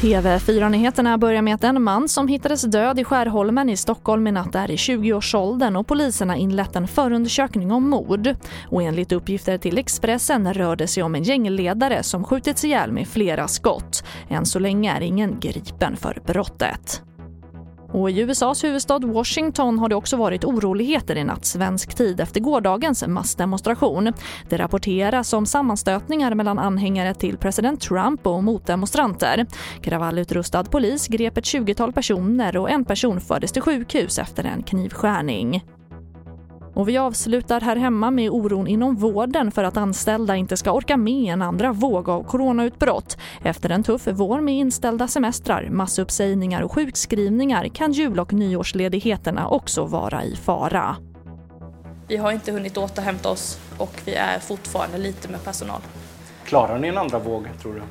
TV4-nyheterna börjar med att en man som hittades död i Skärholmen i Stockholm i natt är i 20-årsåldern och poliserna inlett en förundersökning om mord. Och enligt uppgifter till Expressen rör det sig om en gängledare som skjutits ihjäl med flera skott. Än så länge är ingen gripen för brottet. Och I USAs huvudstad Washington har det också varit oroligheter i natt svensk tid efter gårdagens massdemonstration. Det rapporteras om sammanstötningar mellan anhängare till president Trump och motdemonstranter. Kravallutrustad polis grep ett 20-tal personer och en person fördes till sjukhus efter en knivskärning. Och vi avslutar här hemma med oron inom vården för att anställda inte ska orka med en andra våg av coronautbrott. Efter en tuff vår med inställda semestrar, massuppsägningar och sjukskrivningar kan jul och nyårsledigheterna också vara i fara. Vi har inte hunnit återhämta oss och vi är fortfarande lite med personal. Klarar ni en andra våg, tror du?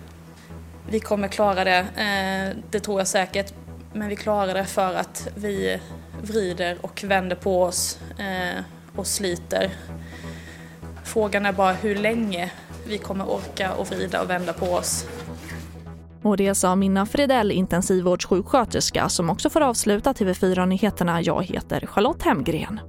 Vi kommer klara det, eh, det tror jag säkert. Men vi klarar det för att vi vrider och vänder på oss Eh, och sliter. Frågan är bara hur länge vi kommer orka och vrida och vända på oss. Och det sa Minna Fridell, intensivvårdssjuksköterska som också får avsluta TV4 Nyheterna. Jag heter Charlotte Hemgren.